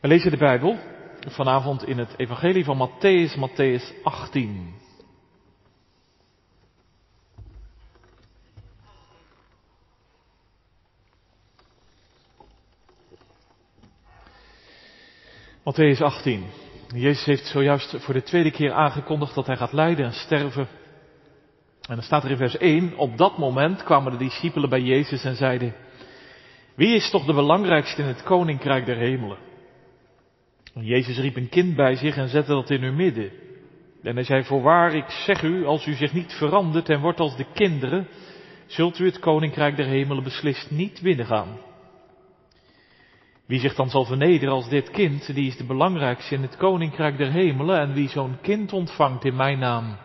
We lezen de Bijbel vanavond in het Evangelie van Matthäus, Matthäus 18. Matthäus 18. Jezus heeft zojuist voor de tweede keer aangekondigd dat hij gaat lijden en sterven. En dan staat er in vers 1, op dat moment kwamen de discipelen bij Jezus en zeiden, wie is toch de belangrijkste in het koninkrijk der hemelen? Jezus riep een kind bij zich en zette dat in hun midden. En hij zei, voorwaar, ik zeg u, als u zich niet verandert en wordt als de kinderen, zult u het koninkrijk der hemelen beslist niet binnengaan. Wie zich dan zal vernederen als dit kind, die is de belangrijkste in het koninkrijk der hemelen en wie zo'n kind ontvangt in mijn naam,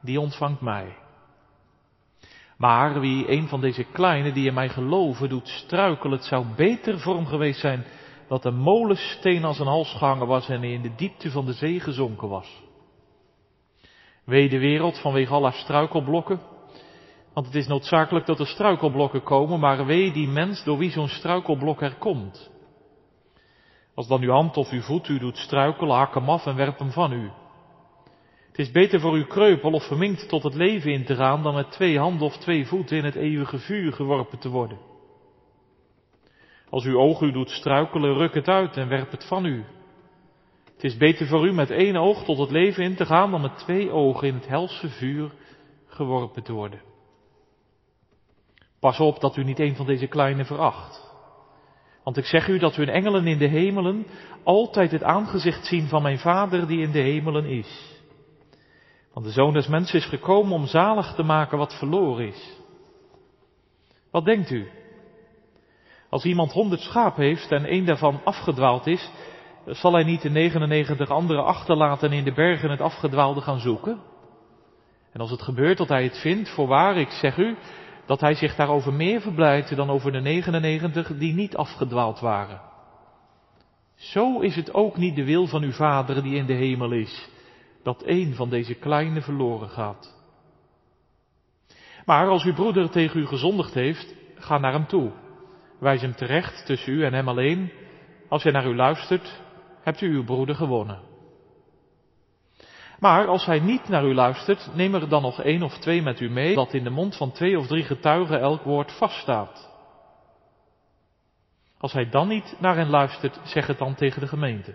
die ontvangt mij. Maar wie een van deze kleine die in mij geloven doet struikelen, het zou beter voor hem geweest zijn dat een molensteen als een hals gehangen was en in de diepte van de zee gezonken was. Wee de wereld vanwege al struikelblokken, want het is noodzakelijk dat er struikelblokken komen, maar wee die mens door wie zo'n struikelblok er komt. Als dan uw hand of uw voet u doet struikelen, hak hem af en werp hem van u. Het is beter voor uw kreupel of verminkt tot het leven in te gaan dan met twee handen of twee voeten in het eeuwige vuur geworpen te worden. Als uw oog u doet struikelen, ruk het uit en werp het van u. Het is beter voor u met één oog tot het leven in te gaan dan met twee ogen in het helse vuur geworpen te worden. Pas op dat u niet een van deze kleine veracht. Want ik zeg u dat hun engelen in de hemelen altijd het aangezicht zien van mijn Vader die in de hemelen is. Want de Zoon des Mensen is gekomen om zalig te maken wat verloren is. Wat denkt u? Als iemand honderd schapen heeft en één daarvan afgedwaald is, zal hij niet de 99 andere achterlaten en in de bergen het afgedwaalde gaan zoeken? En als het gebeurt dat hij het vindt, voorwaar, ik zeg u, dat hij zich daarover meer verblijdt dan over de 99 die niet afgedwaald waren. Zo is het ook niet de wil van uw Vader die in de hemel is, dat één van deze kleine verloren gaat. Maar als uw broeder tegen u gezondigd heeft, ga naar hem toe. Wijs hem terecht tussen u en hem alleen. Als hij naar u luistert, hebt u uw broeder gewonnen. Maar als hij niet naar u luistert, neem er dan nog één of twee met u mee, dat in de mond van twee of drie getuigen elk woord vaststaat. Als hij dan niet naar hen luistert, zeg het dan tegen de gemeente.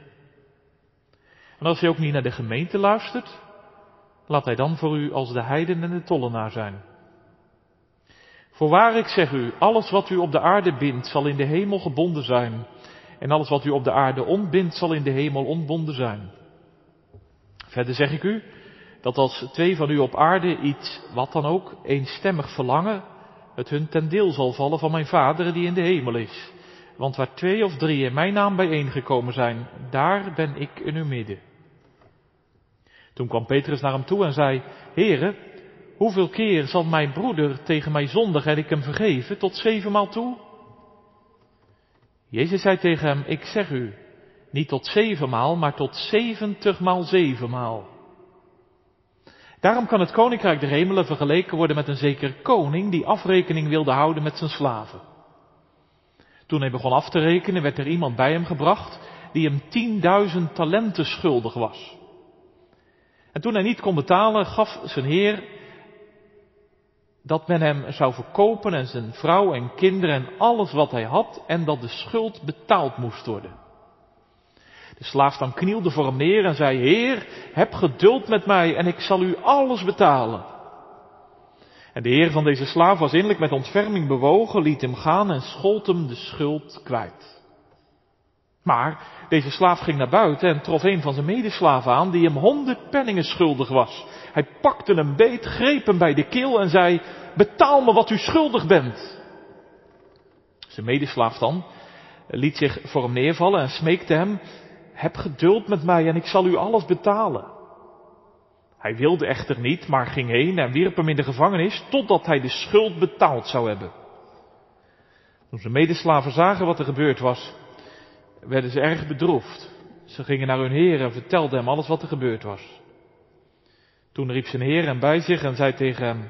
En als hij ook niet naar de gemeente luistert, laat hij dan voor u als de heiden en de tollenaar zijn. Voorwaar ik zeg u, alles wat u op de aarde bindt, zal in de hemel gebonden zijn. En alles wat u op de aarde ontbindt, zal in de hemel ontbonden zijn. Verder zeg ik u, dat als twee van u op aarde iets, wat dan ook, eenstemmig verlangen, het hun ten deel zal vallen van mijn Vader die in de hemel is. Want waar twee of drie in mijn naam bijeengekomen zijn, daar ben ik in uw midden. Toen kwam Petrus naar hem toe en zei, Heere, hoeveel keer zal mijn broeder tegen mij zondigen en ik hem vergeven? Tot zevenmaal toe? Jezus zei tegen hem, ik zeg u, niet tot zevenmaal, maar tot zeventigmaal zevenmaal. Daarom kan het koninkrijk der hemelen vergeleken worden met een zeker koning die afrekening wilde houden met zijn slaven. Toen hij begon af te rekenen, werd er iemand bij hem gebracht die hem tienduizend talenten schuldig was. En toen hij niet kon betalen, gaf zijn heer dat men hem zou verkopen en zijn vrouw en kinderen en alles wat hij had en dat de schuld betaald moest worden. De slaaf dan knielde voor hem neer en zei, Heer, heb geduld met mij en ik zal u alles betalen. En de heer van deze slaaf was innerlijk met ontferming bewogen, liet hem gaan en schold hem de schuld kwijt. Maar deze slaaf ging naar buiten en trof een van zijn medeslaven aan die hem honderd penningen schuldig was. Hij pakte hem beet, greep hem bij de keel en zei, betaal me wat u schuldig bent. Zijn medeslaaf dan liet zich voor hem neervallen en smeekte hem, heb geduld met mij en ik zal u alles betalen. Hij wilde echter niet, maar ging heen en wierp hem in de gevangenis totdat hij de schuld betaald zou hebben. Toen zijn medeslaven zagen wat er gebeurd was, werden ze erg bedroefd. Ze gingen naar hun heer en vertelden hem alles wat er gebeurd was. Toen riep zijn heer hem bij zich en zei tegen hem,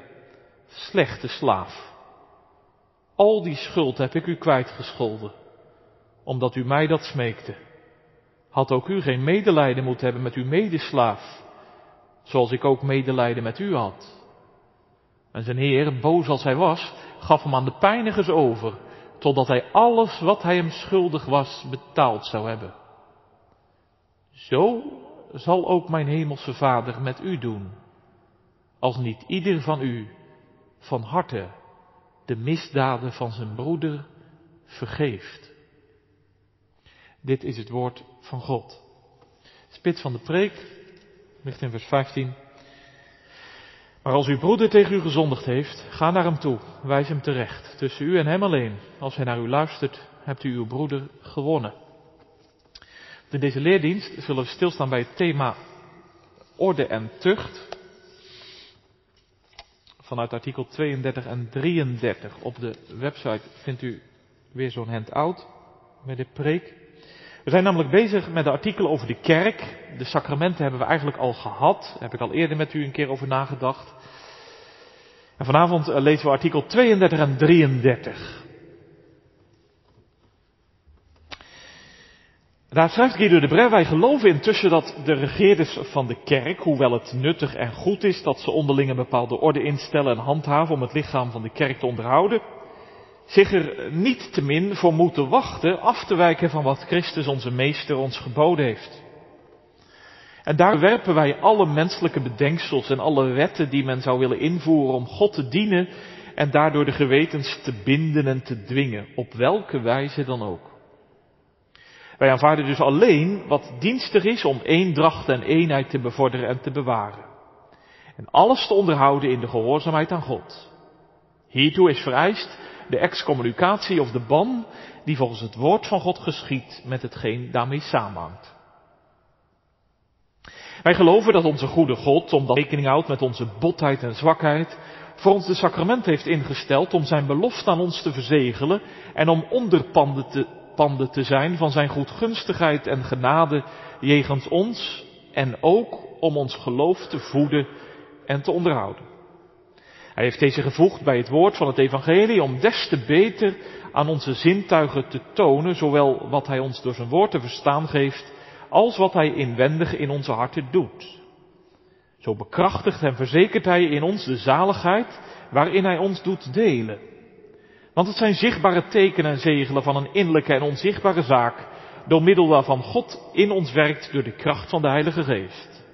slechte slaaf, al die schuld heb ik u kwijtgescholden, omdat u mij dat smeekte. had ook u geen medelijden moeten hebben met uw medeslaaf, zoals ik ook medelijden met u had. En zijn heer, boos als hij was, gaf hem aan de pijnigers over, totdat hij alles wat hij hem schuldig was betaald zou hebben. Zo zal ook mijn hemelse Vader met u doen, als niet ieder van u van harte de misdaden van zijn broeder vergeeft. Dit is het woord van God. Spits van de preek ligt in vers 15. Maar als uw broeder tegen u gezondigd heeft, ga naar hem toe, wijs hem terecht, tussen u en hem alleen. Als hij naar u luistert, hebt u uw broeder gewonnen. In deze leerdienst zullen we stilstaan bij het thema orde en tucht. Vanuit artikel 32 en 33 op de website vindt u weer zo'n handout met de preek. We zijn namelijk bezig met de artikelen over de kerk. De sacramenten hebben we eigenlijk al gehad. Daar heb ik al eerder met u een keer over nagedacht. En vanavond eh, lezen we artikel 32 en 33. Daar schrijft Guido de Brev, wij geloven intussen dat de regeerders van de kerk, hoewel het nuttig en goed is dat ze onderling een bepaalde orde instellen en handhaven om het lichaam van de kerk te onderhouden, zich er niet te min voor moeten wachten af te wijken van wat Christus onze meester ons geboden heeft. En daar werpen wij alle menselijke bedenksels en alle wetten die men zou willen invoeren om God te dienen en daardoor de gewetens te binden en te dwingen, op welke wijze dan ook. Wij aanvaarden dus alleen wat dienstig is om eendracht en eenheid te bevorderen en te bewaren. En alles te onderhouden in de gehoorzaamheid aan God. Hiertoe is vereist de excommunicatie of de ban die volgens het woord van God geschiet met hetgeen daarmee samenhangt. Wij geloven dat onze goede God, omdat rekening houdt met onze botheid en zwakheid, voor ons de sacrament heeft ingesteld om zijn belofte aan ons te verzegelen en om onderpanden te, te zijn van zijn goedgunstigheid en genade jegens ons en ook om ons geloof te voeden en te onderhouden. Hij heeft deze gevoegd bij het woord van het evangelie om des te beter aan onze zintuigen te tonen, zowel wat hij ons door zijn woord te verstaan geeft, als wat hij inwendig in onze harten doet. Zo bekrachtigt en verzekert hij in ons de zaligheid waarin hij ons doet delen. Want het zijn zichtbare tekenen en zegelen van een innerlijke en onzichtbare zaak, door middel waarvan God in ons werkt door de kracht van de Heilige Geest.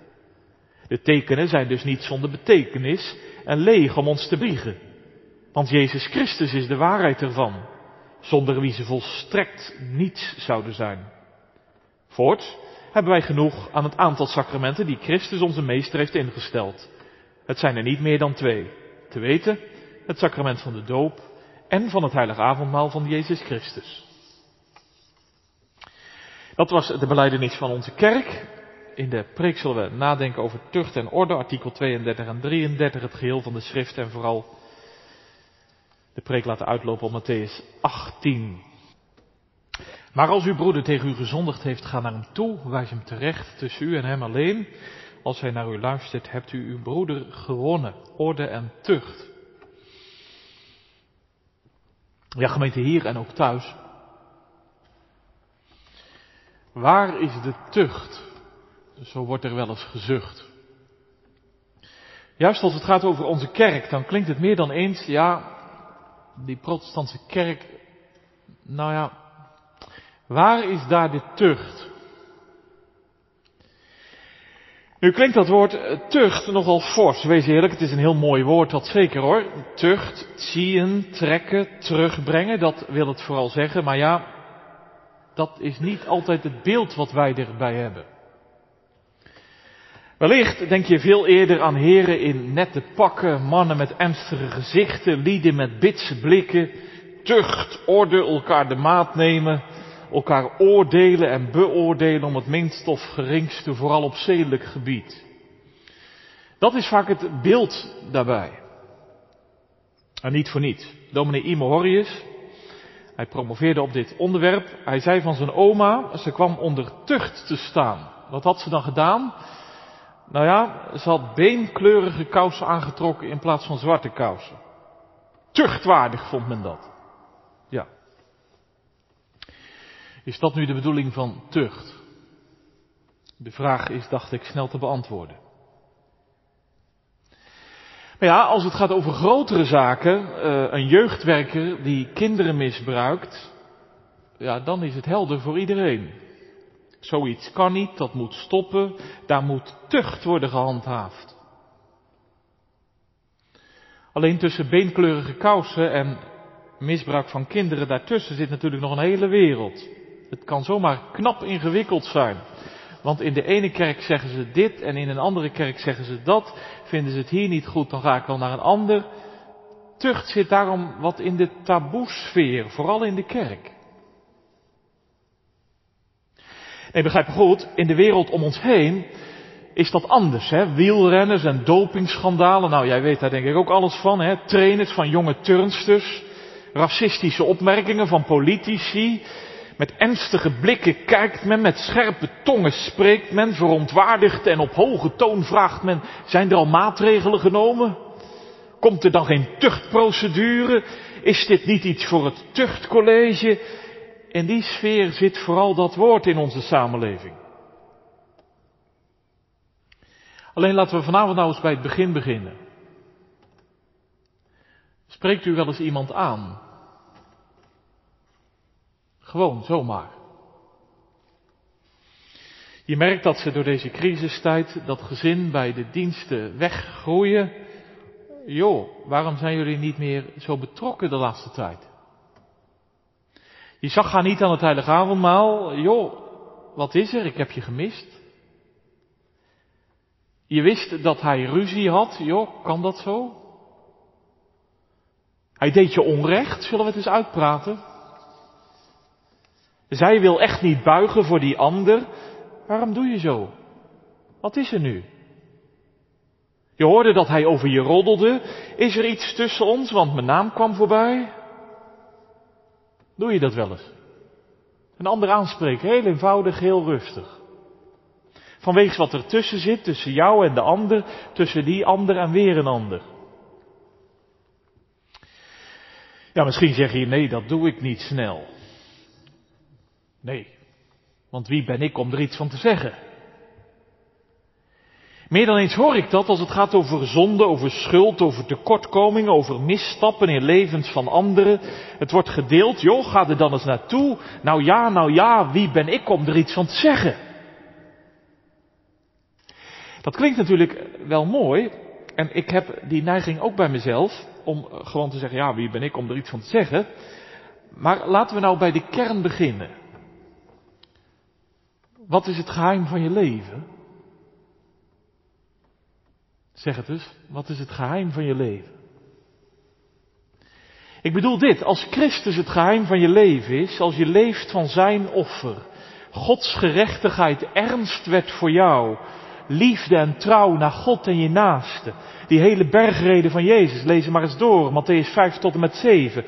De tekenen zijn dus niet zonder betekenis en leeg om ons te biegen. Want Jezus Christus is de waarheid ervan, zonder wie ze volstrekt niets zouden zijn. Voorts hebben wij genoeg aan het aantal sacramenten die Christus onze meester heeft ingesteld. Het zijn er niet meer dan twee. Te weten, het sacrament van de doop en van het heilige avondmaal van Jezus Christus. Dat was de beleidenis van onze kerk. In de preek zullen we nadenken over tucht en orde, artikel 32 en 33, het geheel van de schrift en vooral de preek laten uitlopen op Matthäus 18. Maar als uw broeder tegen u gezondigd heeft, ga naar hem toe, wijs hem terecht tussen u en hem alleen. Als hij naar u luistert, hebt u uw broeder gewonnen, orde en tucht. Ja, gemeente hier en ook thuis. Waar is de tucht? Zo wordt er wel eens gezucht. Juist als het gaat over onze kerk, dan klinkt het meer dan eens, ja, die protestantse kerk, nou ja, waar is daar de tucht? Nu klinkt dat woord eh, tucht nogal fors. Wees eerlijk, het is een heel mooi woord, dat zeker hoor. Tucht, zien, trekken, terugbrengen, dat wil het vooral zeggen. Maar ja, dat is niet altijd het beeld wat wij erbij hebben. Wellicht denk je veel eerder aan heren in nette pakken, mannen met ernstige gezichten, lieden met bitse blikken, tucht, orde, elkaar de maat nemen, elkaar oordelen en beoordelen om het minst of geringste, vooral op zedelijk gebied. Dat is vaak het beeld daarbij. En niet voor niets. Dominee Imo Horrius, hij promoveerde op dit onderwerp. Hij zei van zijn oma, ze kwam onder tucht te staan. Wat had ze dan gedaan? Nou ja, ze had beenkleurige kousen aangetrokken in plaats van zwarte kousen. Tuchtwaardig vond men dat. Ja. Is dat nu de bedoeling van tucht? De vraag is, dacht ik, snel te beantwoorden. Maar ja, als het gaat over grotere zaken, eh, een jeugdwerker die kinderen misbruikt, ja, dan is het helder voor iedereen. Zoiets kan niet, dat moet stoppen, daar moet tucht worden gehandhaafd. Alleen tussen beenkleurige kousen en misbruik van kinderen daartussen zit natuurlijk nog een hele wereld. Het kan zomaar knap ingewikkeld zijn. Want in de ene kerk zeggen ze dit en in een andere kerk zeggen ze dat. Vinden ze het hier niet goed, dan ga ik wel naar een ander. Tucht zit daarom wat in de taboesfeer, vooral in de kerk. Nee, begrijp me goed, in de wereld om ons heen is dat anders. Hè? Wielrenners en dopingschandalen, nou jij weet daar denk ik ook alles van. Hè? Trainers van jonge turnsters, racistische opmerkingen van politici. Met ernstige blikken kijkt men, met scherpe tongen spreekt men, verontwaardigt en op hoge toon vraagt men, zijn er al maatregelen genomen? Komt er dan geen tuchtprocedure? Is dit niet iets voor het tuchtcollege? In die sfeer zit vooral dat woord in onze samenleving. Alleen laten we vanavond nou eens bij het begin beginnen. Spreekt u wel eens iemand aan? Gewoon, zomaar. Je merkt dat ze door deze crisistijd, dat gezin bij de diensten weggroeien. Joh, waarom zijn jullie niet meer zo betrokken de laatste tijd? Je zag haar niet aan het heilige avondmaal. Joh, wat is er? Ik heb je gemist. Je wist dat hij ruzie had. Joh, kan dat zo? Hij deed je onrecht. Zullen we het eens uitpraten? Zij wil echt niet buigen voor die ander. Waarom doe je zo? Wat is er nu? Je hoorde dat hij over je roddelde. Is er iets tussen ons, want mijn naam kwam voorbij? Doe je dat wel eens? Een ander aanspreken, heel eenvoudig, heel rustig. Vanwege wat er tussen zit, tussen jou en de ander, tussen die ander en weer een ander. Ja, misschien zeg je nee, dat doe ik niet snel. Nee, want wie ben ik om er iets van te zeggen? Meer dan eens hoor ik dat als het gaat over zonde, over schuld, over tekortkomingen, over misstappen in levens van anderen. Het wordt gedeeld, joh, ga er dan eens naartoe. Nou ja, nou ja, wie ben ik om er iets van te zeggen? Dat klinkt natuurlijk wel mooi. En ik heb die neiging ook bij mezelf om gewoon te zeggen, ja, wie ben ik om er iets van te zeggen? Maar laten we nou bij de kern beginnen. Wat is het geheim van je leven? Zeg het eens, wat is het geheim van je leven? Ik bedoel dit, als Christus het geheim van je leven is, als je leeft van zijn offer, Gods gerechtigheid ernst werd voor jou, liefde en trouw naar God en je naaste, die hele bergreden van Jezus, lees maar eens door, Matthäus 5 tot en met 7.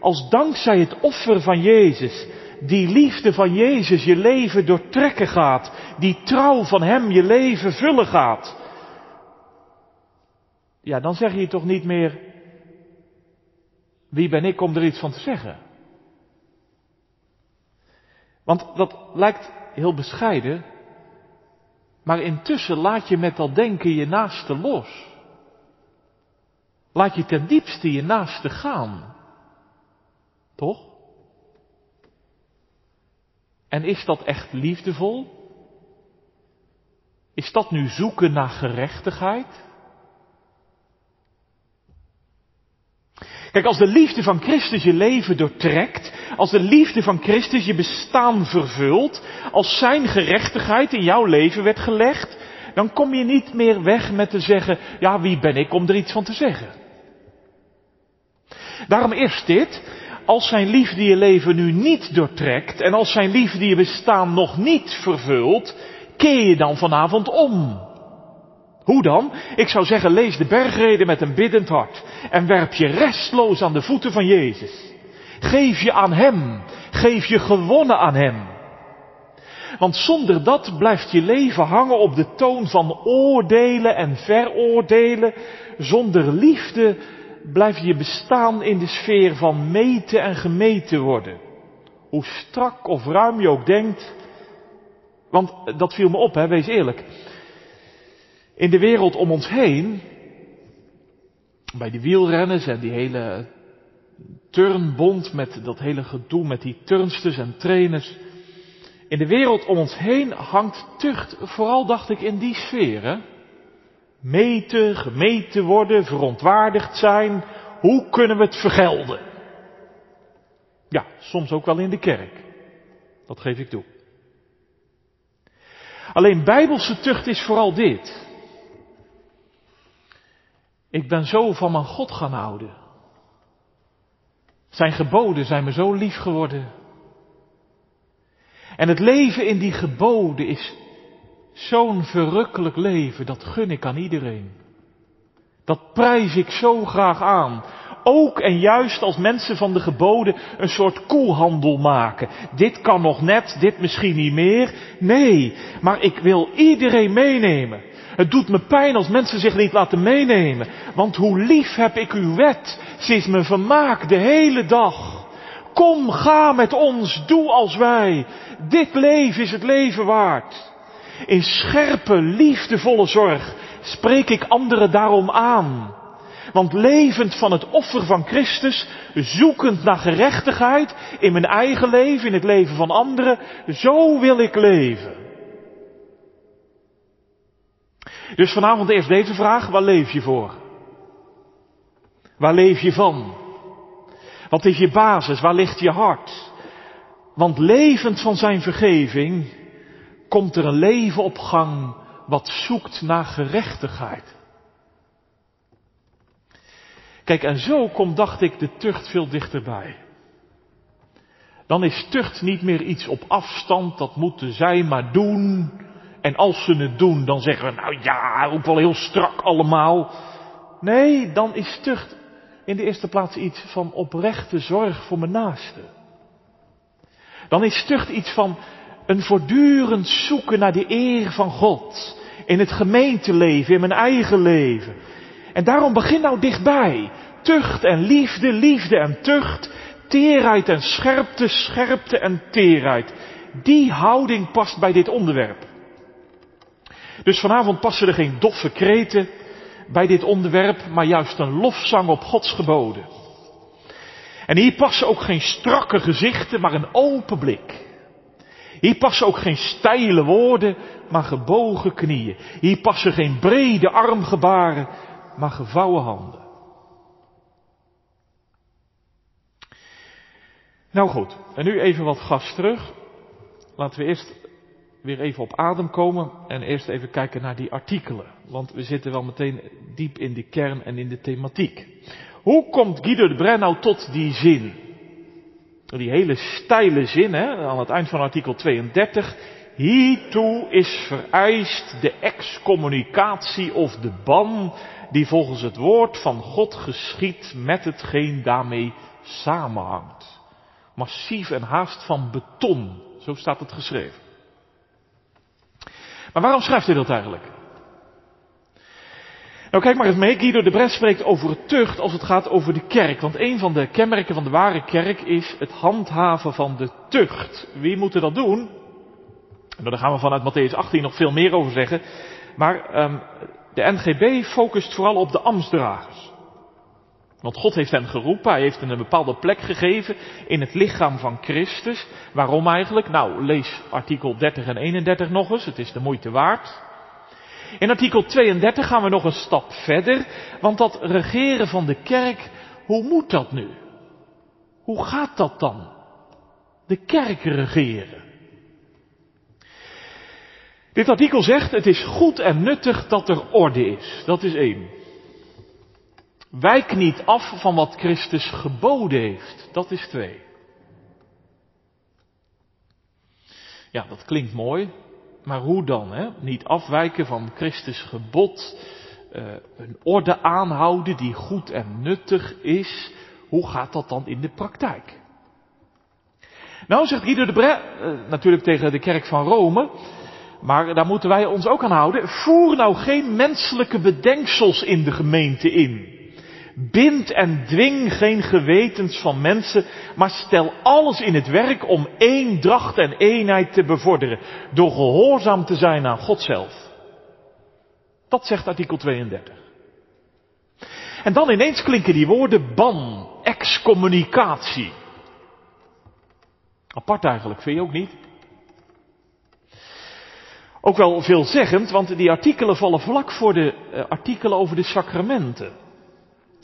Als dankzij het offer van Jezus, die liefde van Jezus je leven doortrekken gaat, die trouw van Hem je leven vullen gaat, ja, dan zeg je toch niet meer, wie ben ik om er iets van te zeggen? Want dat lijkt heel bescheiden, maar intussen laat je met dat denken je naaste los. Laat je ten diepste je naaste gaan. Toch? En is dat echt liefdevol? Is dat nu zoeken naar gerechtigheid? Kijk, als de liefde van Christus je leven doortrekt, als de liefde van Christus je bestaan vervult, als zijn gerechtigheid in jouw leven werd gelegd, dan kom je niet meer weg met te zeggen, ja, wie ben ik om er iets van te zeggen? Daarom eerst dit, als zijn liefde je leven nu niet doortrekt en als zijn liefde je bestaan nog niet vervult, keer je dan vanavond om. Hoe dan? Ik zou zeggen, lees de bergreden met een biddend hart en werp je restloos aan de voeten van Jezus. Geef je aan Hem, geef je gewonnen aan Hem. Want zonder dat blijft je leven hangen op de toon van oordelen en veroordelen. Zonder liefde blijft je bestaan in de sfeer van meten en gemeten worden. Hoe strak of ruim je ook denkt, Want dat viel me op, hè, wees eerlijk. In de wereld om ons heen, bij die wielrenners en die hele turnbond met dat hele gedoe met die turnsters en trainers. In de wereld om ons heen hangt tucht, vooral dacht ik in die sfeer. Hè? Meten, gemeten worden, verontwaardigd zijn. Hoe kunnen we het vergelden? Ja, soms ook wel in de kerk. Dat geef ik toe. Alleen bijbelse tucht is vooral dit. Ik ben zo van mijn God gaan houden. Zijn geboden zijn me zo lief geworden. En het leven in die geboden is zo'n verrukkelijk leven, dat gun ik aan iedereen. Dat prijs ik zo graag aan. Ook en juist als mensen van de geboden een soort koelhandel maken. Dit kan nog net, dit misschien niet meer. Nee, maar ik wil iedereen meenemen. Het doet me pijn als mensen zich niet laten meenemen. Want hoe lief heb ik uw wet. Ze is me vermaak de hele dag. Kom, ga met ons, doe als wij. Dit leven is het leven waard. In scherpe, liefdevolle zorg spreek ik anderen daarom aan. Want levend van het offer van Christus, zoekend naar gerechtigheid in mijn eigen leven, in het leven van anderen, zo wil ik leven. Dus vanavond eerst deze vraag, waar leef je voor? Waar leef je van? Wat is je basis? Waar ligt je hart? Want levend van zijn vergeving komt er een leven op gang wat zoekt naar gerechtigheid. Kijk, en zo komt, dacht ik, de tucht veel dichterbij. Dan is tucht niet meer iets op afstand, dat moeten zij maar doen. En als ze het doen, dan zeggen we, nou ja, ook wel heel strak allemaal. Nee, dan is tucht in de eerste plaats iets van oprechte zorg voor mijn naaste. Dan is tucht iets van een voortdurend zoeken naar de eer van God. In het gemeenteleven, in mijn eigen leven. En daarom begin nou dichtbij. Tucht en liefde, liefde en tucht. Teerheid en scherpte, scherpte en teerheid. Die houding past bij dit onderwerp. Dus vanavond passen er geen doffe kreten bij dit onderwerp, maar juist een lofzang op Gods geboden. En hier passen ook geen strakke gezichten, maar een open blik. Hier passen ook geen steile woorden, maar gebogen knieën. Hier passen geen brede armgebaren, maar gevouwen handen. Nou goed, en nu even wat gas terug. Laten we eerst weer even op adem komen en eerst even kijken naar die artikelen. Want we zitten wel meteen diep in de kern en in de thematiek. Hoe komt Guido de Bren nou tot die zin? Die hele steile zin, hè, aan het eind van artikel 32. Hiertoe is vereist de excommunicatie of de ban die volgens het woord van God geschiet met hetgeen daarmee samenhangt. Massief en haast van beton, zo staat het geschreven. Maar waarom schrijft hij dat eigenlijk? Nou kijk maar eens mee, Guido de Bres spreekt over tucht als het gaat over de kerk. Want een van de kenmerken van de ware kerk is het handhaven van de tucht. Wie moet dat doen? Nou, daar gaan we vanuit Matthäus 18 nog veel meer over zeggen. Maar um, de NGB focust vooral op de ambtsdragers. Want God heeft hen geroepen, hij heeft hen een bepaalde plek gegeven in het lichaam van Christus. Waarom eigenlijk? Nou, lees artikel 30 en 31 nog eens, het is de moeite waard. In artikel 32 gaan we nog een stap verder, want dat regeren van de kerk, hoe moet dat nu? Hoe gaat dat dan? De kerk regeren. Dit artikel zegt, het is goed en nuttig dat er orde is. Dat is één. Wijk niet af van wat Christus geboden heeft. Dat is twee. Ja, dat klinkt mooi. Maar hoe dan? Hè? Niet afwijken van Christus gebod. Uh, een orde aanhouden die goed en nuttig is. Hoe gaat dat dan in de praktijk? Nou, zegt Guido de Bre, uh, natuurlijk tegen de kerk van Rome. Maar daar moeten wij ons ook aan houden. Voer nou geen menselijke bedenksels in de gemeente in. Bind en dwing geen gewetens van mensen, maar stel alles in het werk om eendracht en eenheid te bevorderen, door gehoorzaam te zijn aan God zelf. Dat zegt artikel 32. En dan ineens klinken die woorden ban, excommunicatie. Apart eigenlijk, vind je ook niet? Ook wel veelzeggend, want die artikelen vallen vlak voor de uh, artikelen over de sacramenten.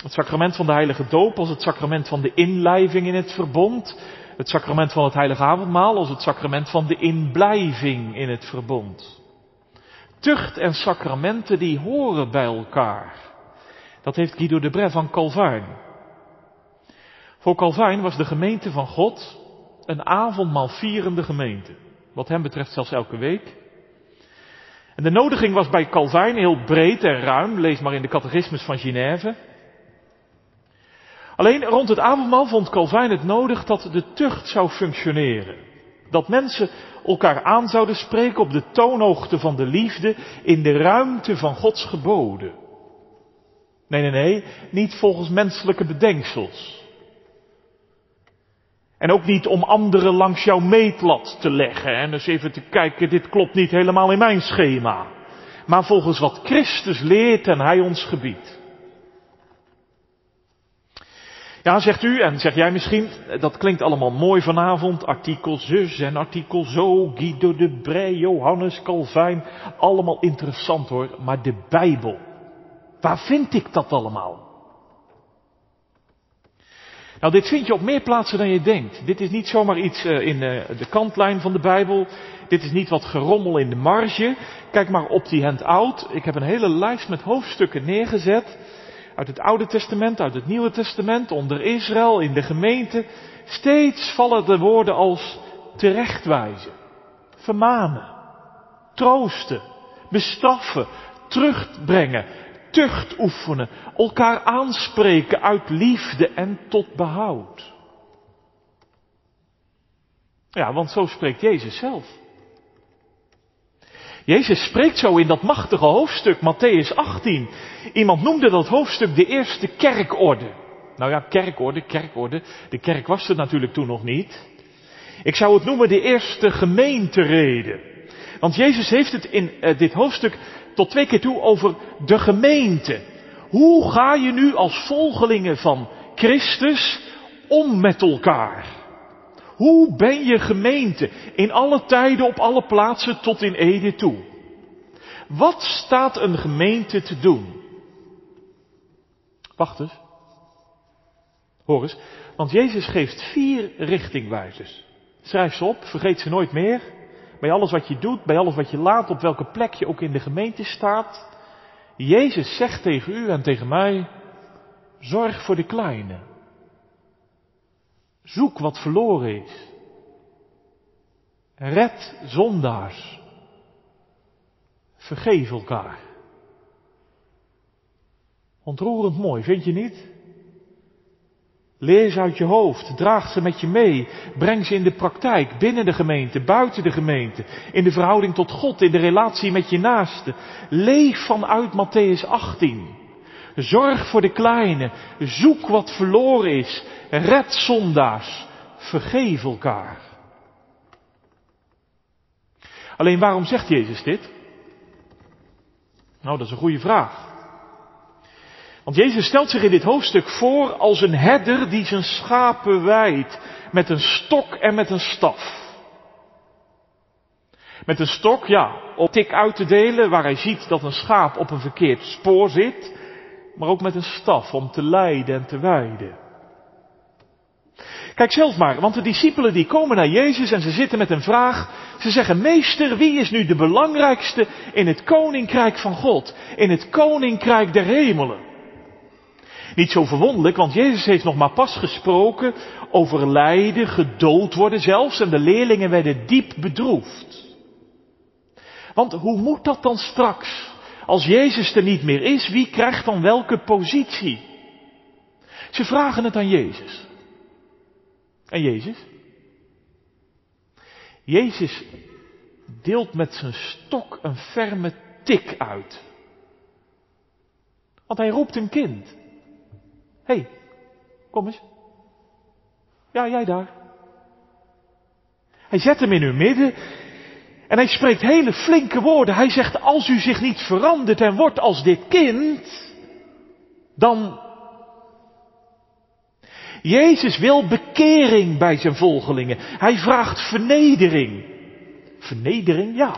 Het sacrament van de heilige doop als het sacrament van de inlijving in het verbond. Het sacrament van het heilige avondmaal als het sacrament van de inblijving in het verbond. Tucht en sacramenten die horen bij elkaar. Dat heeft Guido de Bre van Calvijn. Voor Calvijn was de gemeente van God een avondmaal vierende gemeente. Wat hem betreft zelfs elke week. En de nodiging was bij Calvijn heel breed en ruim. Lees maar in de catechismus van Genève. Alleen rond het avondmaal vond Calvijn het nodig dat de tucht zou functioneren. Dat mensen elkaar aan zouden spreken op de toonhoogte van de liefde in de ruimte van Gods geboden. Nee, nee, nee, niet volgens menselijke bedenksels. En ook niet om anderen langs jouw meetlat te leggen en eens even te kijken, dit klopt niet helemaal in mijn schema. Maar volgens wat Christus leert en Hij ons gebiedt. Ja, zegt u, en zeg jij misschien, dat klinkt allemaal mooi vanavond, artikel zus en artikel zo, Guido de Brij, Johannes Calvijn, allemaal interessant hoor, maar de Bijbel, waar vind ik dat allemaal? Nou, dit vind je op meer plaatsen dan je denkt. Dit is niet zomaar iets uh, in uh, de kantlijn van de Bijbel. Dit is niet wat gerommel in de marge. Kijk maar op die handout. Ik heb een hele lijst met hoofdstukken neergezet. Uit het Oude Testament, uit het Nieuwe Testament, onder Israël, in de gemeente. Steeds vallen de woorden als terechtwijzen, vermanen, troosten, bestraffen, terugbrengen, tucht oefenen, elkaar aanspreken uit liefde en tot behoud. Ja, want zo spreekt Jezus zelf. Jezus spreekt zo in dat machtige hoofdstuk, Matthäus 18. Iemand noemde dat hoofdstuk de eerste kerkorde. Nou ja, kerkorde, kerkorde. De kerk was er natuurlijk toen nog niet. Ik zou het noemen de eerste gemeenterede. Want Jezus heeft het in uh, dit hoofdstuk tot twee keer toe over de gemeente. Hoe ga je nu als volgelingen van Christus om met elkaar? Hoe ben je gemeente in alle tijden, op alle plaatsen tot in Ede toe? Wat staat een gemeente te doen? Wacht eens. Hoor eens, want Jezus geeft vier richtingwijzers. Schrijf ze op, vergeet ze nooit meer bij alles wat je doet, bij alles wat je laat, op welke plek je ook in de gemeente staat. Jezus zegt tegen u en tegen mij, zorg voor de kleine. Zoek wat verloren is. Red zondaars. Vergeef elkaar. Ontroerend mooi, vind je niet? Leer ze uit je hoofd, draag ze met je mee, breng ze in de praktijk, binnen de gemeente, buiten de gemeente, in de verhouding tot God, in de relatie met je naaste. Leef vanuit Matthäus 18. Zorg voor de kleine, zoek wat verloren is, red zondaars, vergeef elkaar. Alleen waarom zegt Jezus dit? Nou, dat is een goede vraag. Want Jezus stelt zich in dit hoofdstuk voor als een herder die zijn schapen weidt met een stok en met een staf. Met een stok, ja, om tik uit te delen waar hij ziet dat een schaap op een verkeerd spoor zit, maar ook met een staf om te leiden en te wijden. Kijk zelf maar, want de discipelen die komen naar Jezus en ze zitten met een vraag. Ze zeggen, meester, wie is nu de belangrijkste in het koninkrijk van God, in het koninkrijk der hemelen? Niet zo verwonderlijk, want Jezus heeft nog maar pas gesproken over lijden, gedood worden zelfs, en de leerlingen werden diep bedroefd. Want hoe moet dat dan straks? Als Jezus er niet meer is, wie krijgt dan welke positie? Ze vragen het aan Jezus. En Jezus? Jezus deelt met zijn stok een ferme tik uit. Want hij roept een kind. Hé, hey, kom eens. Ja, jij daar. Hij zet hem in uw midden en hij spreekt hele flinke woorden. Hij zegt, als u zich niet verandert en wordt als dit kind, dan... Jezus wil bekering bij zijn volgelingen. Hij vraagt vernedering. Vernedering, ja.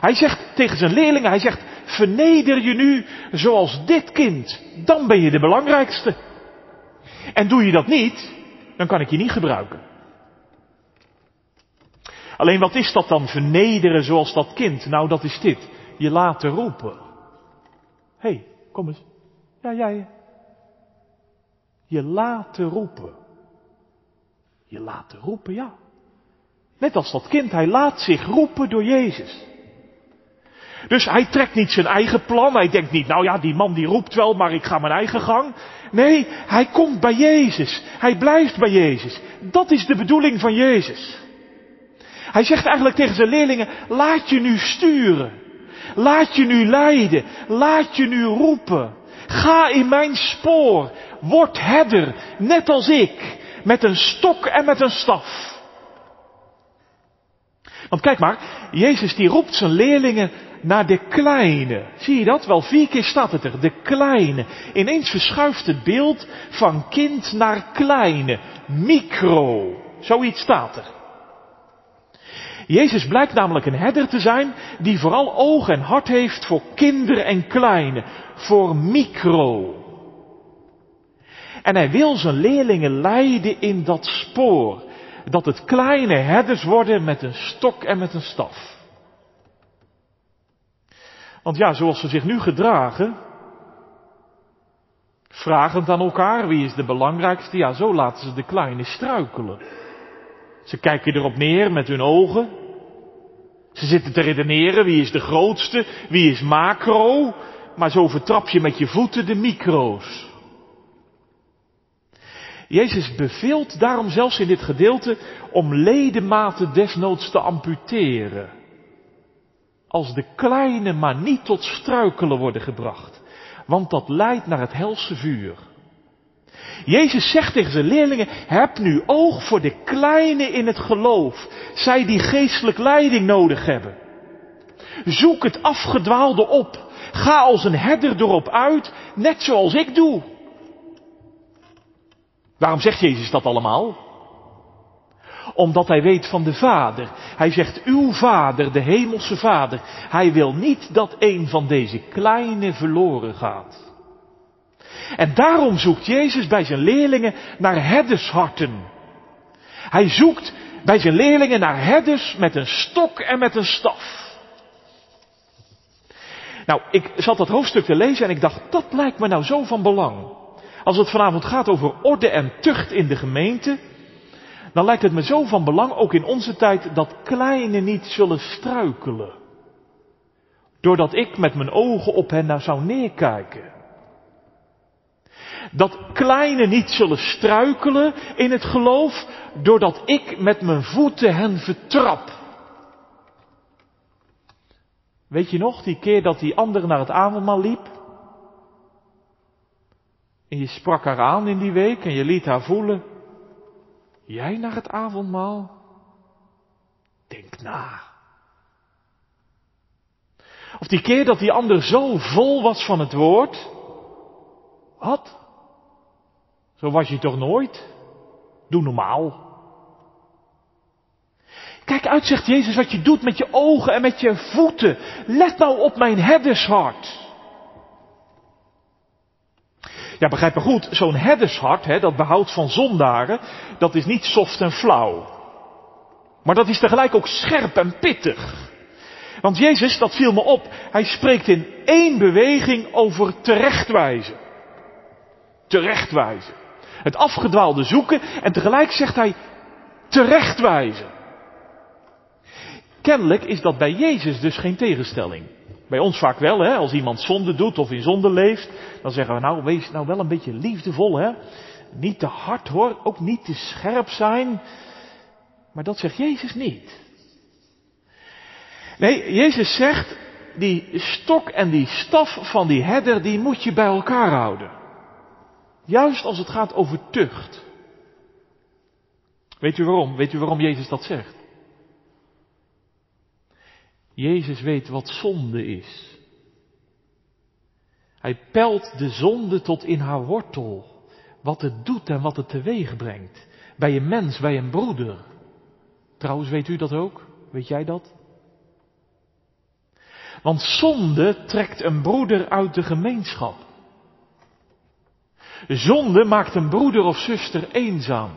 Hij zegt tegen zijn leerlingen, hij zegt, verneder je nu zoals dit kind. Dan ben je de belangrijkste. En doe je dat niet, dan kan ik je niet gebruiken. Alleen wat is dat dan, vernederen zoals dat kind? Nou, dat is dit. Je laten roepen. Hé, hey, kom eens. Ja, jij. Je laten roepen. Je laten roepen, ja. Net als dat kind, hij laat zich roepen door Jezus. Dus hij trekt niet zijn eigen plan. Hij denkt niet, nou ja, die man die roept wel, maar ik ga mijn eigen gang. Nee, hij komt bij Jezus. Hij blijft bij Jezus. Dat is de bedoeling van Jezus. Hij zegt eigenlijk tegen zijn leerlingen, laat je nu sturen. Laat je nu leiden. Laat je nu roepen. Ga in mijn spoor. Word herder, net als ik. Met een stok en met een staf. Want kijk maar, Jezus die roept zijn leerlingen naar de kleine. Zie je dat? Wel vier keer staat het er. De kleine. Ineens verschuift het beeld van kind naar kleine. Micro. Zoiets staat er. Jezus blijkt namelijk een herder te zijn die vooral oog en hart heeft voor kinderen en kleine. Voor micro. En hij wil zijn leerlingen leiden in dat spoor. Dat het kleine herders worden met een stok en met een staf. Want ja, zoals ze zich nu gedragen, vragend aan elkaar, wie is de belangrijkste, ja, zo laten ze de kleine struikelen. Ze kijken erop neer met hun ogen. Ze zitten te redeneren, wie is de grootste, wie is macro, maar zo vertrap je met je voeten de micro's. Jezus beveelt daarom zelfs in dit gedeelte om ledematen desnoods te amputeren. Als de kleine maar niet tot struikelen worden gebracht. Want dat leidt naar het helse vuur. Jezus zegt tegen zijn leerlingen, heb nu oog voor de kleine in het geloof. Zij die geestelijk leiding nodig hebben. Zoek het afgedwaalde op. Ga als een herder erop uit, net zoals ik doe. Waarom zegt Jezus dat allemaal? Omdat hij weet van de Vader. Hij zegt, uw Vader, de Hemelse Vader, hij wil niet dat een van deze kleine verloren gaat. En daarom zoekt Jezus bij zijn leerlingen naar herdersharten. Hij zoekt bij zijn leerlingen naar herders met een stok en met een staf. Nou, ik zat dat hoofdstuk te lezen en ik dacht, dat lijkt me nou zo van belang. Als het vanavond gaat over orde en tucht in de gemeente, dan lijkt het me zo van belang, ook in onze tijd, dat kleine niet zullen struikelen. Doordat ik met mijn ogen op hen nou zou neerkijken. Dat kleine niet zullen struikelen in het geloof, doordat ik met mijn voeten hen vertrap. Weet je nog, die keer dat die ander naar het avondmaal liep? En je sprak haar aan in die week en je liet haar voelen. Jij naar het avondmaal? Denk na. Of die keer dat die ander zo vol was van het woord. Wat? Zo was je toch nooit? Doe normaal. Kijk uit, zegt Jezus, wat je doet met je ogen en met je voeten. Let nou op mijn herdershart. Ja, begrijp me goed, zo'n herdershart, hè, dat behoudt van zondaren, dat is niet soft en flauw. Maar dat is tegelijk ook scherp en pittig. Want Jezus, dat viel me op, hij spreekt in één beweging over terechtwijzen. Terechtwijzen. Het afgedwaalde zoeken en tegelijk zegt hij terechtwijzen. Kennelijk is dat bij Jezus dus geen tegenstelling. Bij ons vaak wel, hè? als iemand zonde doet of in zonde leeft, dan zeggen we nou, wees nou wel een beetje liefdevol, hè? Niet te hard hoor, ook niet te scherp zijn. Maar dat zegt Jezus niet. Nee, Jezus zegt, die stok en die staf van die herder, die moet je bij elkaar houden. Juist als het gaat over tucht. Weet u waarom? Weet u waarom Jezus dat zegt? Jezus weet wat zonde is. Hij pelt de zonde tot in haar wortel. Wat het doet en wat het teweeg brengt. Bij een mens, bij een broeder. Trouwens, weet u dat ook? Weet jij dat? Want zonde trekt een broeder uit de gemeenschap. Zonde maakt een broeder of zuster eenzaam.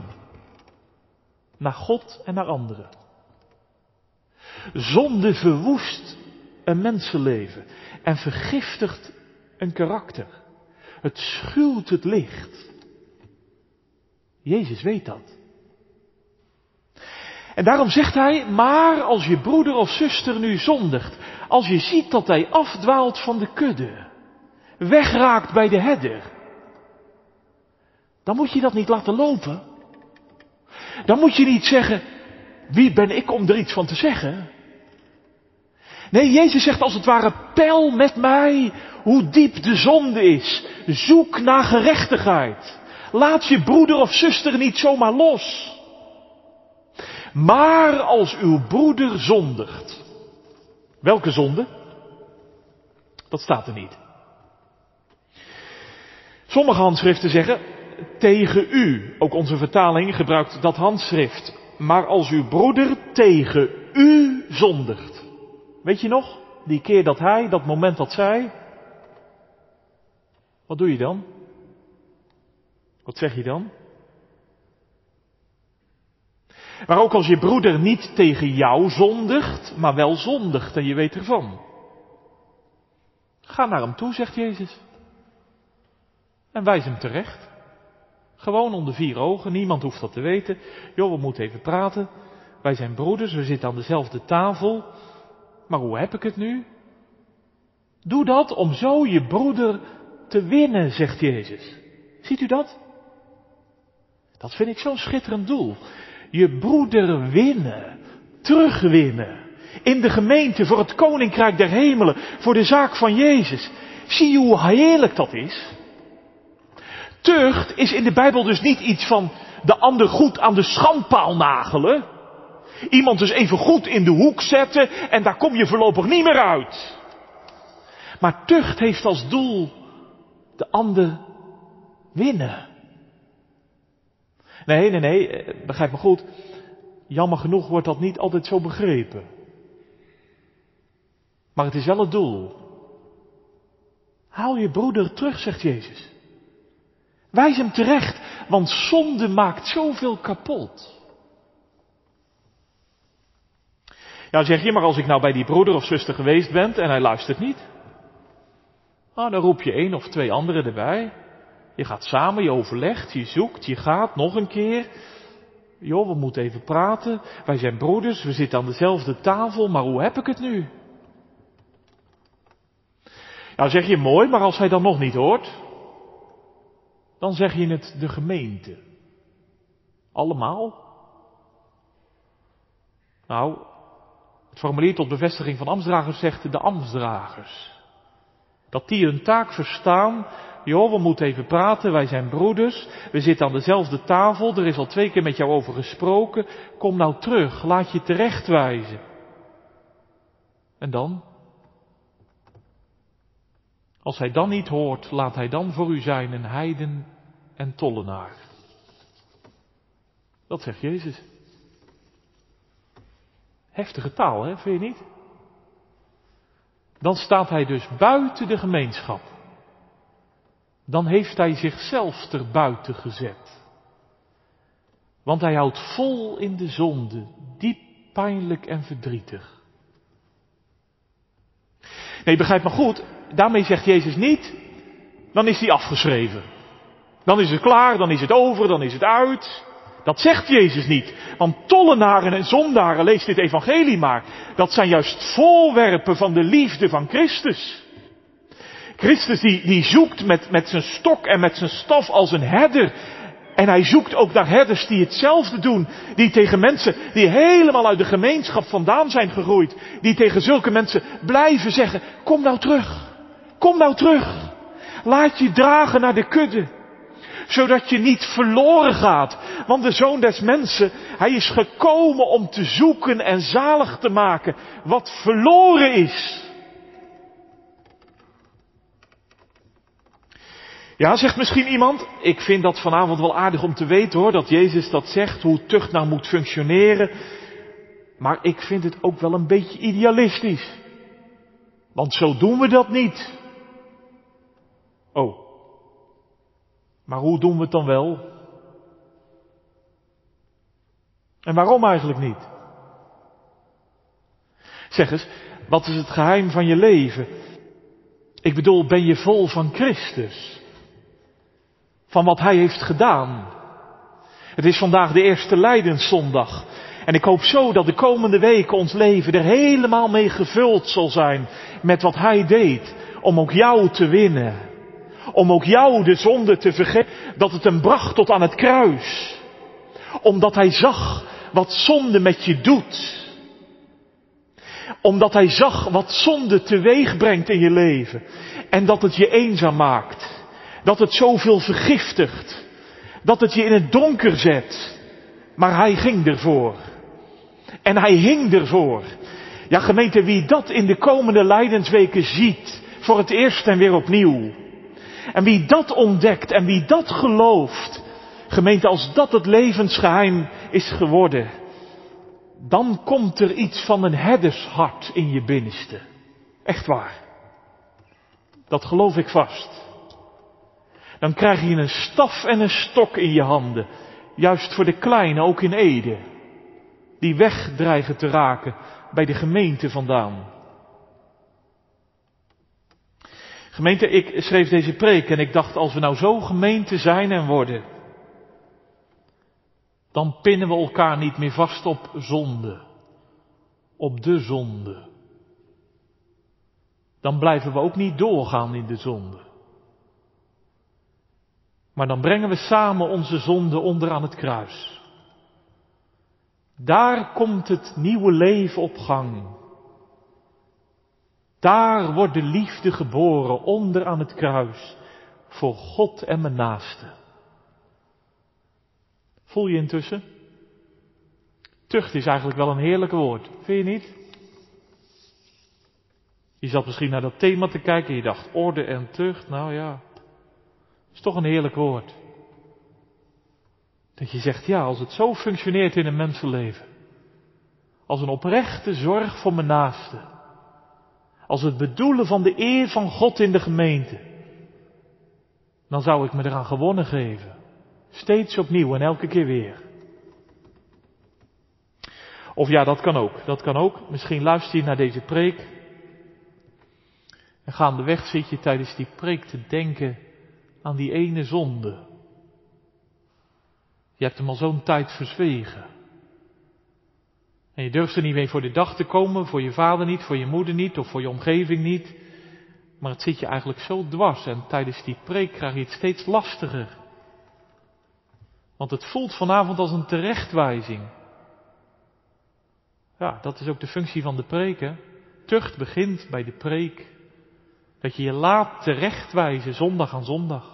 Naar God en naar anderen. Zonde verwoest een mensenleven en vergiftigt een karakter. Het schuwt het licht. Jezus weet dat. En daarom zegt hij, maar als je broeder of zuster nu zondigt, als je ziet dat hij afdwaalt van de kudde, wegraakt bij de herder, dan moet je dat niet laten lopen. Dan moet je niet zeggen, wie ben ik om er iets van te zeggen? Nee, Jezus zegt als het ware, pel met mij hoe diep de zonde is. Zoek naar gerechtigheid. Laat je broeder of zuster niet zomaar los. Maar als uw broeder zondigt. Welke zonde? Dat staat er niet. Sommige handschriften zeggen tegen u. Ook onze vertaling gebruikt dat handschrift. Maar als uw broeder tegen u zondigt. Weet je nog? Die keer dat hij, dat moment dat zij. Wat doe je dan? Wat zeg je dan? Maar ook als je broeder niet tegen jou zondigt, maar wel zondigt en je weet ervan. Ga naar hem toe, zegt Jezus. En wijs hem terecht. Gewoon onder vier ogen, niemand hoeft dat te weten. Joh, we moeten even praten. Wij zijn broeders, we zitten aan dezelfde tafel. Maar hoe heb ik het nu? Doe dat om zo je broeder te winnen, zegt Jezus. Ziet u dat? Dat vind ik zo'n schitterend doel. Je broeder winnen, terugwinnen. In de gemeente, voor het koninkrijk der hemelen, voor de zaak van Jezus. Zie je hoe heerlijk dat is? Tucht is in de Bijbel dus niet iets van de ander goed aan de schandpaal nagelen. Iemand dus even goed in de hoek zetten en daar kom je voorlopig niet meer uit. Maar tucht heeft als doel de ander winnen. Nee, nee, nee, eh, begrijp me goed. Jammer genoeg wordt dat niet altijd zo begrepen. Maar het is wel het doel. Haal je broeder terug, zegt Jezus. Wijs hem terecht, want zonde maakt zoveel kapot. Ja, zeg je, maar als ik nou bij die broeder of zuster geweest ben en hij luistert niet. Nou, dan roep je één of twee anderen erbij. Je gaat samen, je overlegt, je zoekt, je gaat nog een keer. Joh, we moeten even praten. Wij zijn broeders, we zitten aan dezelfde tafel, maar hoe heb ik het nu? Nou zeg je mooi, maar als hij dan nog niet hoort, dan zeg je het de gemeente. Allemaal? Nou, het formulier tot bevestiging van ambtsdragers zegt de ambtsdragers. Dat die hun taak verstaan. Joh, we moeten even praten, wij zijn broeders. We zitten aan dezelfde tafel, er is al twee keer met jou over gesproken. Kom nou terug, laat je terechtwijzen. En dan? Als hij dan niet hoort, laat hij dan voor u zijn een heiden en tollenaar. Dat zegt Jezus. Heftige taal, hè, vind je niet? Dan staat hij dus buiten de gemeenschap. Dan heeft hij zichzelf er buiten gezet. Want hij houdt vol in de zonde, diep pijnlijk en verdrietig. Nee, begrijp me goed, daarmee zegt Jezus niet, dan is hij afgeschreven. Dan is het klaar, dan is het over, dan is het uit. Dat zegt Jezus niet. Want tollenaren en zondaren, lees dit evangelie maar, dat zijn juist voorwerpen van de liefde van Christus. Christus die, die zoekt met, met zijn stok en met zijn staf als een herder. En hij zoekt ook naar herders die hetzelfde doen. Die tegen mensen die helemaal uit de gemeenschap vandaan zijn gegroeid. Die tegen zulke mensen blijven zeggen, kom nou terug. Kom nou terug. Laat je dragen naar de kudde. Zodat je niet verloren gaat. Want de zoon des mensen, hij is gekomen om te zoeken en zalig te maken wat verloren is. Ja, zegt misschien iemand, ik vind dat vanavond wel aardig om te weten hoor, dat Jezus dat zegt, hoe tucht nou moet functioneren. Maar ik vind het ook wel een beetje idealistisch. Want zo doen we dat niet. Oh. Maar hoe doen we het dan wel? En waarom eigenlijk niet? Zeg eens, wat is het geheim van je leven? Ik bedoel, ben je vol van Christus? Van wat Hij heeft gedaan? Het is vandaag de eerste Lijdenszondag. En ik hoop zo dat de komende weken ons leven er helemaal mee gevuld zal zijn met wat Hij deed om ook jou te winnen. Om ook jou de zonde te vergeven. Dat het hem bracht tot aan het kruis. Omdat Hij zag wat zonde met je doet. Omdat Hij zag wat zonde teweeg brengt in je leven. En dat het je eenzaam maakt. Dat het zoveel vergiftigt. Dat het je in het donker zet. Maar Hij ging ervoor. En hij hing ervoor. Ja, gemeente, wie dat in de komende lijdensweken ziet, voor het eerst en weer opnieuw. En wie dat ontdekt en wie dat gelooft, gemeente, als dat het levensgeheim is geworden, dan komt er iets van een herdershart in je binnenste. Echt waar. Dat geloof ik vast. Dan krijg je een staf en een stok in je handen. Juist voor de kleine, ook in Ede die weg dreigen te raken bij de gemeente vandaan. Gemeente, ik schreef deze preek en ik dacht als we nou zo gemeente zijn en worden, dan pinnen we elkaar niet meer vast op zonde, op de zonde. Dan blijven we ook niet doorgaan in de zonde. Maar dan brengen we samen onze zonde onder aan het kruis. Daar komt het nieuwe leven op gang. Daar wordt de liefde geboren onder aan het kruis voor God en mijn naaste. Voel je intussen? Tucht is eigenlijk wel een heerlijk woord, vind je niet? Je zat misschien naar dat thema te kijken en je dacht orde en tucht, nou ja, is toch een heerlijk woord. Dat je zegt, ja, als het zo functioneert in een mensenleven. Als een oprechte zorg voor mijn naaste. Als het bedoelen van de eer van God in de gemeente. Dan zou ik me eraan gewonnen geven. Steeds opnieuw en elke keer weer. Of ja, dat kan ook. Dat kan ook. Misschien luister je naar deze preek. En gaandeweg zit je tijdens die preek te denken aan die ene zonde je hebt hem al zo'n tijd verzwegen. En je durft er niet mee voor de dag te komen, voor je vader niet, voor je moeder niet of voor je omgeving niet. Maar het zit je eigenlijk zo dwars en tijdens die preek krijg je het steeds lastiger. Want het voelt vanavond als een terechtwijzing. Ja, dat is ook de functie van de preek. Hè? Tucht begint bij de preek. Dat je je laat terechtwijzen zondag aan zondag.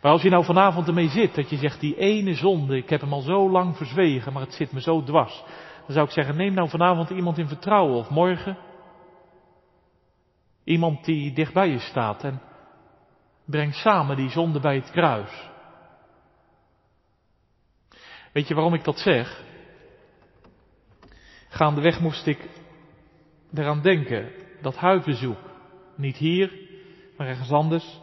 Maar als je nou vanavond ermee zit, dat je zegt, die ene zonde, ik heb hem al zo lang verzwegen, maar het zit me zo dwars. Dan zou ik zeggen, neem nou vanavond iemand in vertrouwen of morgen. Iemand die dicht bij je staat en breng samen die zonde bij het kruis. Weet je waarom ik dat zeg? Gaandeweg moest ik eraan denken, dat huisbezoek. Niet hier, maar ergens anders.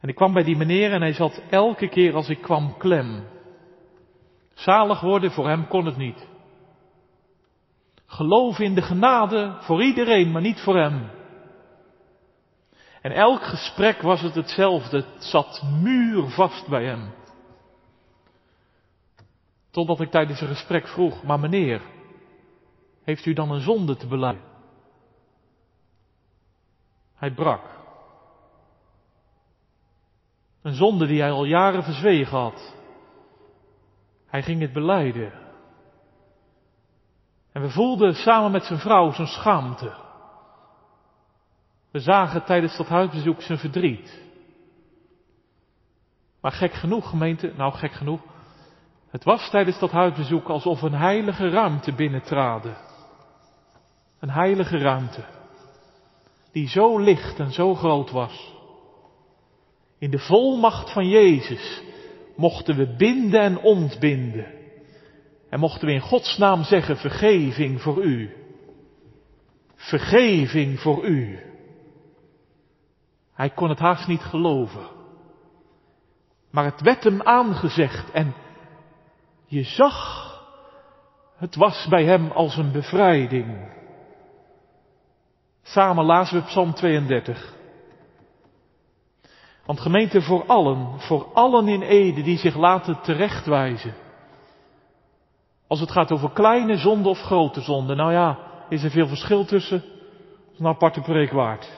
En ik kwam bij die meneer en hij zat elke keer als ik kwam klem. Zalig worden voor hem kon het niet. Geloof in de genade voor iedereen, maar niet voor hem. En elk gesprek was het hetzelfde. Het zat muurvast bij hem. Totdat ik tijdens een gesprek vroeg, maar meneer, heeft u dan een zonde te beleiden? Hij brak. Een zonde die hij al jaren verzwegen had. Hij ging het beleiden. En we voelden samen met zijn vrouw zijn schaamte. We zagen tijdens dat huisbezoek zijn verdriet. Maar gek genoeg, gemeente, nou gek genoeg. Het was tijdens dat huisbezoek alsof een heilige ruimte binnentraden. Een heilige ruimte. Die zo licht en zo groot was. In de volmacht van Jezus mochten we binden en ontbinden. En mochten we in Gods naam zeggen, vergeving voor u. Vergeving voor u. Hij kon het haast niet geloven. Maar het werd hem aangezegd en je zag, het was bij hem als een bevrijding. Samen lazen we Psalm 32. Want gemeente voor allen, voor allen in Ede die zich laten terechtwijzen. Als het gaat over kleine zonde of grote zonde, nou ja, is er veel verschil tussen. Dat is een aparte preek waard.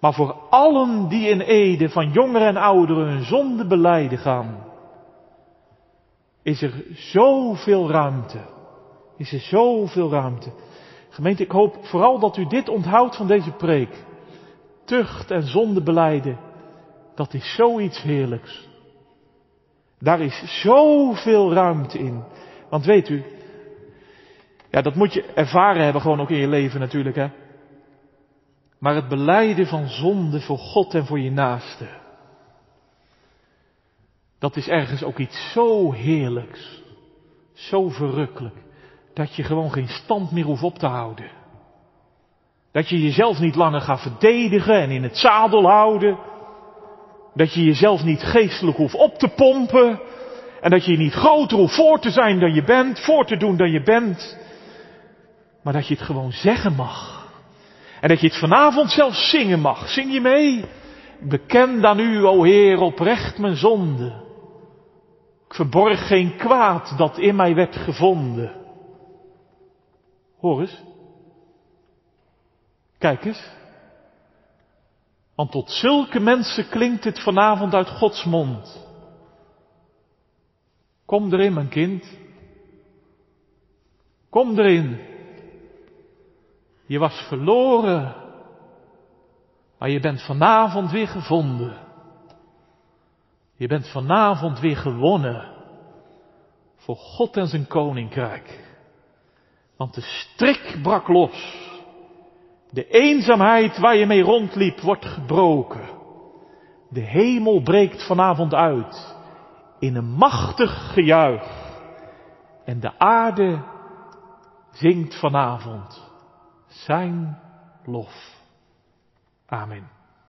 Maar voor allen die in Ede, van jongeren en ouderen, hun zonde beleiden gaan, is er zoveel ruimte. Is er zoveel ruimte. Gemeente, ik hoop vooral dat u dit onthoudt van deze preek. Tucht en zonde beleiden, dat is zoiets heerlijks. Daar is zoveel ruimte in. Want weet u, ja, dat moet je ervaren hebben gewoon ook in je leven natuurlijk, hè. Maar het beleiden van zonde voor God en voor je naaste. Dat is ergens ook iets zo heerlijks. Zo verrukkelijk. Dat je gewoon geen stand meer hoeft op te houden. Dat je jezelf niet langer gaat verdedigen en in het zadel houden. Dat je jezelf niet geestelijk hoeft op te pompen. En dat je niet groter hoeft voor te zijn dan je bent, voor te doen dan je bent. Maar dat je het gewoon zeggen mag. En dat je het vanavond zelfs zingen mag. Zing je mee? Bekend aan u, o Heer, oprecht mijn zonde. Ik verborg geen kwaad dat in mij werd gevonden. Hoor eens. Kijk eens. Want tot zulke mensen klinkt het vanavond uit Gods mond. Kom erin, mijn kind. Kom erin. Je was verloren, maar je bent vanavond weer gevonden. Je bent vanavond weer gewonnen voor God en zijn koninkrijk. Want de strik brak los. De eenzaamheid waar je mee rondliep wordt gebroken. De hemel breekt vanavond uit in een machtig gejuich. En de aarde zingt vanavond zijn lof. Amen.